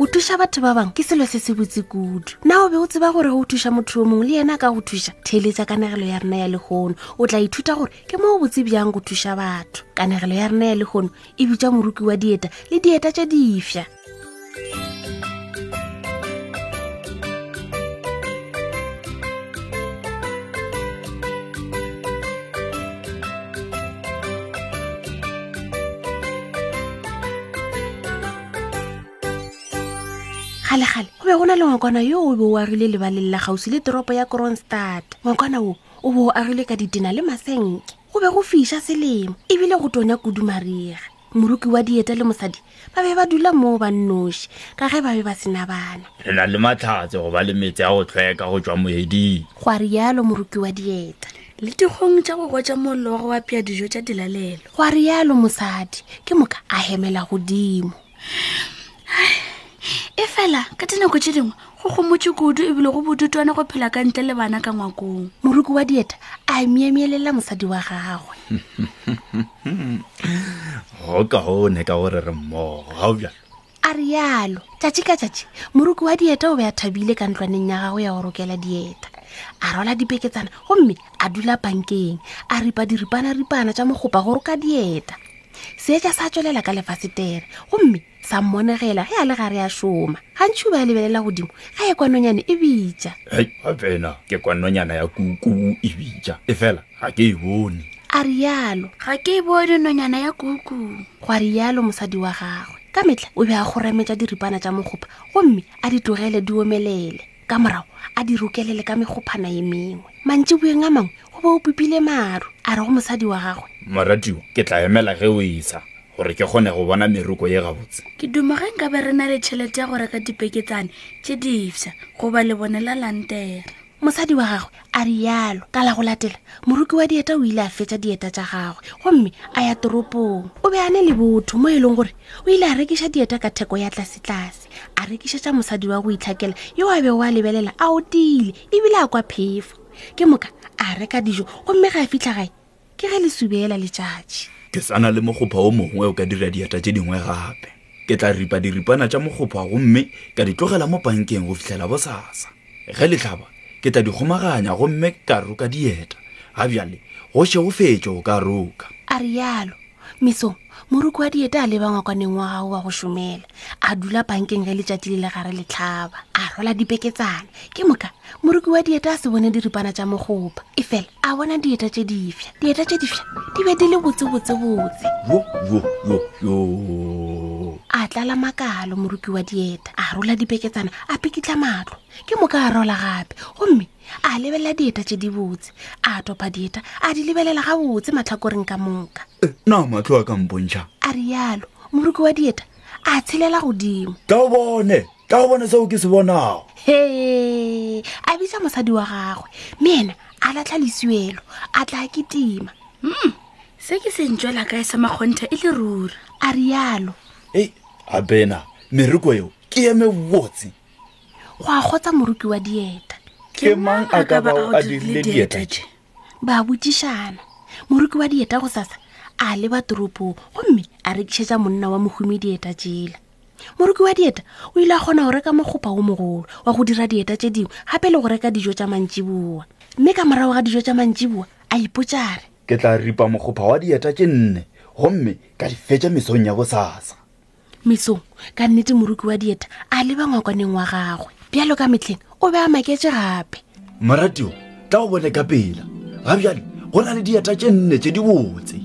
go thuša batho ba bangwe ke selo se se botse kudu na o be o tseba gore go thuša motho yo mongwe le yena ka go thuša theeletsa kanegelo ya rena ya legono o tla ithuta gore ke mo o botse bjang go thuša batho kanegelo ya rena ya legono e bitša moruki wa dieta le dieta tše difša galegale go be go na le ngwakwana yo o be o agile lebaleng la gausi le toropo ya kronstad ngwakwana wo o be o agile ka ditena le masenke go be go fiša selemo ebile go tonya kudu mariga moroki wa dieta le mosadi ba be ba dula moo ba nnoši ka ge ba be ba sena bana re na le matlhatse go ba le metse a go tlhweka go tšwa moeding gwa rialo moroki wa dieta le dikgong tša go gotša mollo wa go apea dijo tša dilalelo gwa rialo mosadi ke moka a hemela godimo e fela ka dinako tše dingwe go gomotse kudu ebile go bodutwane go phela ka ntle le bana ka ngwakong moroko wa dieta a miemielela mosadi wa gagwe go kaone ka gore re mmogo ga o bjalo a rialo tšatši ka tšatši moroko wa dieta o be a thabile ka ntlwaneng ya gago ya go rokela dieta a rwala dipeketsana gomme a dula pankeng a ripa diripanaripana tša mogopa go roka dieta seetša sa tswelela ka lefasetere gomme sa mmonegela ge a le gare a šoma gantši o be a lebelela godimo ga e kwanonyane e bitša hei gapena ke kwanonyana ya kuku e bitša e fela ga ke e bone a rialo ga ke e bone nonyana ya kuku gwa rialo mosadi wa gagwe ka metlha o be a kgoremetša diripana tša mokgopa gomme a di tlogele di omelele ka morago a di rokelele ka megophana ye mengwe mantši boeng a mangwe go ba o pipile maru a re go mosadi wa gagwe moratiwa ke tla emela ge o isa gore ke kgone go bona meroko ye gabotse ke duma ge nka be re na le tšhelete ya go reka dipeketsane tše difsa goba lebone la lantera mosadi wa gagwe a rialo ka la go latela moroki wa dieta o ile a fetsa dieta tša gagwe gomme a ya toropong o be a ne le botho mo e leng gore o ile a rekiša dieta ka theko ya tlasetlase a rekišetša mosadi wa go itlhakela yo a bego a lebelela a o tiile ebile a kwa phefo ke moka a reka dijo gomme ga a fitlha gae ke ge le subeela letšatši ke sana le mokgopha o mongwe o ka dira dieta tše dingwe gape ke tla ripa diripana tša mokgopha gomme ka di tlogela mo pankeng go fitlhela bosasa ge letlhaba ke tla di kgomaganya gomme ka roka dieta ga bjale go šego fetšo o ka roka a rialo meso moroko wa dieta a leba ngwakwaneng wa gago wa go šomela a dula bankeng ge letšatši le legare le tlhaba a rwala dipeketsana ke moka moroko wa dieta a se bone diripana tša mogopa e fela a bona dieta tše difša dieta tše difša di be di le botsebotsebotse a tlala makalo moroki wa dieta a rola dipeketsana a pikitla matlo ke moka a rola gape gomme a lebelela dieta tše di botse a topa dieta a di lebelela ga botse matlhakoreng ka moka eh, na matlho a ka mpontšha a rialo moruki wa dieta a tshelela godimo ka o bone ka o bone seo ke se bonago he a bitsa mosadi wa gagwe mme ena a latlha lesiwelo a tla ketima mm se ke sentswela kae sa makgontha e le ruri a rialo e a bena mereko eo ke eme botse go a kgotsa moruki wa dieta ke mang a ka ba a dirile dieta tše ba botšišana moruki wa dieta go sasa a leba toropong gomme a rekišetša monna wa mohumi dieta tšela moruki wa dieta o ile a kgona go reka mokgopa wo mogolo wa go dira dieta tše dingwe gape le go reka dijo tša mantšiboa mme ka morago ga dijo tša mantšiboa a ipotšare ke tla ripa mokgopa wa dieta tše nne gomme ka di fetša mesong ya bosasa mesong ka nnete moruki wa dieta a leba ngwakwaneng wa gagwe bjalo ka metlheng o be a maketse gape moratio tla o bone ka pela ga bjale go na le dieta tše nne tše di botse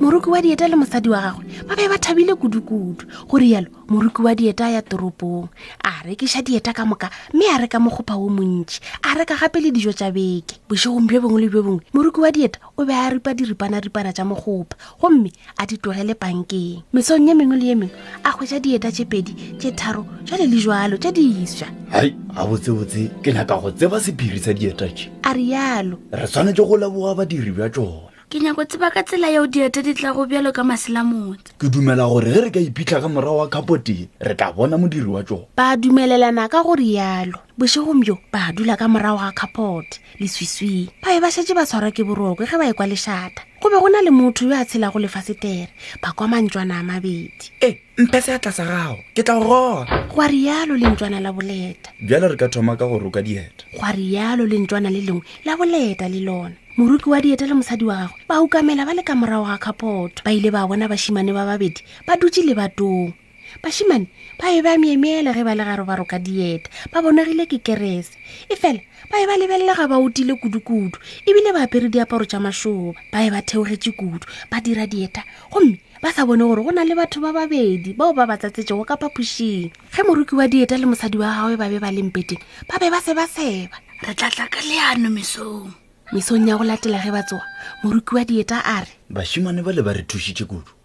moruki wa dieta le mosadi wa gagwe ba be ba thabile kudukudu go rialo moruki wa dieta ya toropong a rekiša dieta ka moka mme a reka mokgopha wo montši a reka gape le dijo tša beke bošegong bjo bongwe le bjo bongwe moruki wa dieta o be a ripa diripanaripana tša mokgopha gomme a di tlogele pankeng mesong ye mengwe le ye mengwe a hwetša dieta tše pedi tše tharo jale le jalo tše diswa hai ga botsebotse ke nyaka go tseba sephiri sa dieta tše a rialo re tshwanetse go leboga badiri bja tsona ke nyako tseba ka tsela yeo dieta di tlago bjalo ka maselamotse ke dumela gore ge re ka iphitlha ka morago wa khapote re tla bona modiri wa tsona ba dumelelana ka go rialo bošegong bjo ba dula ka morago ga caport leswiswing ba be ba šetse ba tshwarwa ke borokwe ge ba e kwa lešata go be go na le motho yo a tshelago lefasetere ba kwa mantswana a mabedi e mphe se ya tlasa gago ke tla go gona gwa rialo lentswana la boleta bjale re ka thoma ka go roka dieta gwa rialo lentswana le lengwe la boleta le lona moruki wa dieta le mosadi wa gagwe ba ukamela ba le ka morago ga capoto ba ile ba bona bašimane ba babedi ba dutse le batong bashimane ba be ba myemyele ge ba le garo ba roka dieta ba bonagile ke kerese e fela ba be ba lebelela ga ba otile kudu-kudu ebile ba apere diaparo tša mašoba ba be ba theogetše kudu ba dira dieta gomme ba sa bone gore go na le batho ba babedi bao ba ba tsatsetsego ka phapošing ge moroki wa dieta le mosadi wa gagwe ba be ba lempeteng ba be ba se ba seba re tlatla ka leano mesong mesong ya go latela ge ba tsoa moroki wa dieta a re bashimane ba le ba re thušitše kudu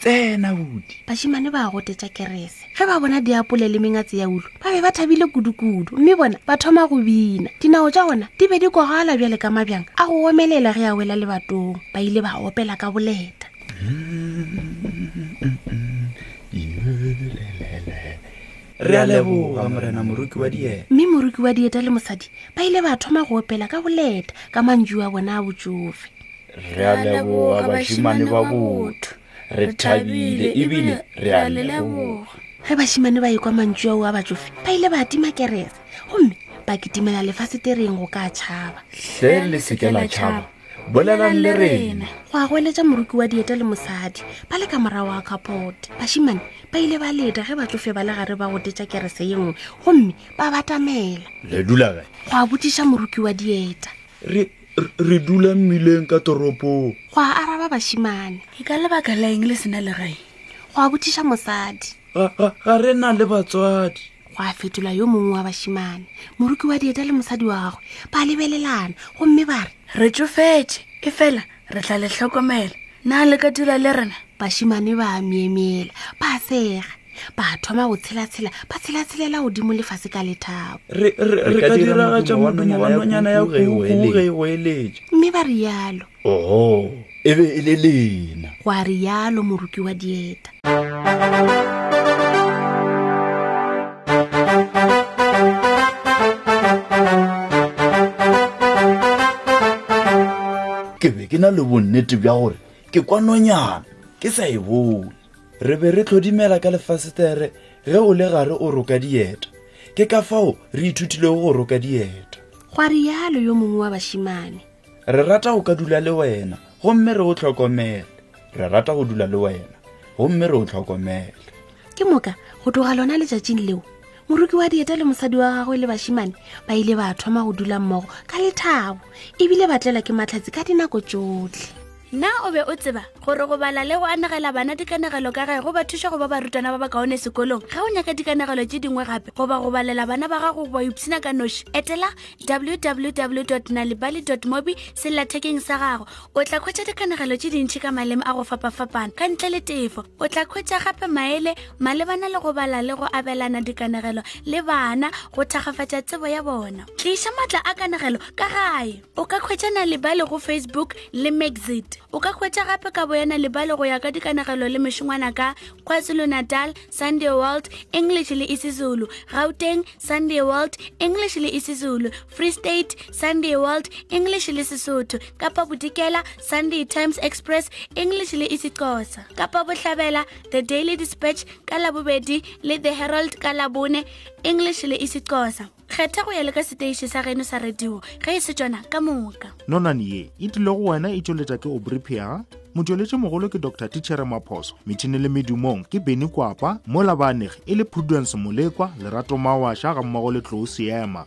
tsena budi bašimane ba gotetša kerese ge ba bona diapole le mengatse ya ulo ba be ba thabile kudukudu mme bona ba thoma go bina dinao tša gona di be di kogala bjale ka mabjang a go omelela ge a wela le batong ba ile ba opela ka boleta re a leboga morena moroki wa dieta mme moroki wa dieta le mosadi ba ile ba thoma go opela ka boleta ka mantšu a bona a botsofe re a leboga bašimane ba botho re thabile ebile re a leboga ge bašimane ba ekwa mantšu ao a batšofe ba ile ba tima kerese gomme ba kitimela lefasetereng go ka tšhaba hle le seke la tšhaba bolelang le rena go a goeletša moruki wa dieta le mosadi ba le ka morago ga kapote bašimane ba ile ba leta ge batsofe ba le gare ba gotetša kerese ye nngwe gomme ba batamela le dula gae go a botšiša moruki wa dieta re re dula mmileng ka toropong go a araba bašimane ke ka lebaka la eng le sena legae go a botšiša mosadi ga re na le batswadi go a fetola yo mongwe wa bašimane moruki wa dieta le mosadi wa gagwe ba lebelelana gomme ba re re tsofetše e fela re tla le tlhokomela na le ka dira le rena bašimane ba a myemyela ba sega ba thoma go tshelatshela ba tshelatshelela godimo lefase ka lethabo re re- re ka diragatša modumo wa nonyana ya kuku ge e goeletša mme ba rialo oho e be e le lena gwa rialo moruki wa dieta ke be ke na le bonnete bja gore ke kwanonyana ke sa e bone re be re tlhodimela ka lefasetere ge o le gare o roka dieta ke ka fao re ithutilego go roka dieta gwa rialo yo mongwe wa bašimane re rata go ka dula le wena gomme re o tlhokomele re rata go dula le wena gomme re o tlhokomele ke moka go tloga lona letšatšing leo moruki wa dieta le mosadi wa gagwe le bašimane ba ile ba thoma go dula mmogo ka lethabo ebile ba tlela ke matlhatsi ka dinako tšotlhe na o be o tseba gore go bala le go anegela bana dikanegelo ka gae go ba thuša go ba barutwana ba bakaone sekolong ga o nyaka dikanegelo tše dingwe gape goba go balela bana ba gago goba upsina ka noši etela www nalibali mobi sellathekeng sa gago o tla khwetša dikanegelo tše dintšhi ka maleme a go fapafapana ka ntle le tefo o tla khwetša gape maele malebana le go bala le go abelana dikanegelo le bana go thakgafatša tsebo ya bona tliša maatla a kanegelo ka gae o ka kgwetša na lebale go facebook le maxit o ka kgwetša gape ka boyana lebale go ya ka dikanegelo le mešongwana ka kwazulu natal sunday world english le isizulu gauteng sunday world english le isizulu free state sunday world english le sesotho kapa bodikela sunday times express english le isixosa kapa bohlabela the daily dispatch ka labobedi le the herald ka labone english le isixosa kgetha go ya le ka seteiši sa geno sa radio ge e se tsona ka moka nonane ye e tlile go wena e tšweletša ke obripia motšweletši mogolo ke dr tichere maphoso metšhini le medumong ke beny kwapa mola baanegi e le prudence molekwa lerato mawaša ga mmogo le tlou seema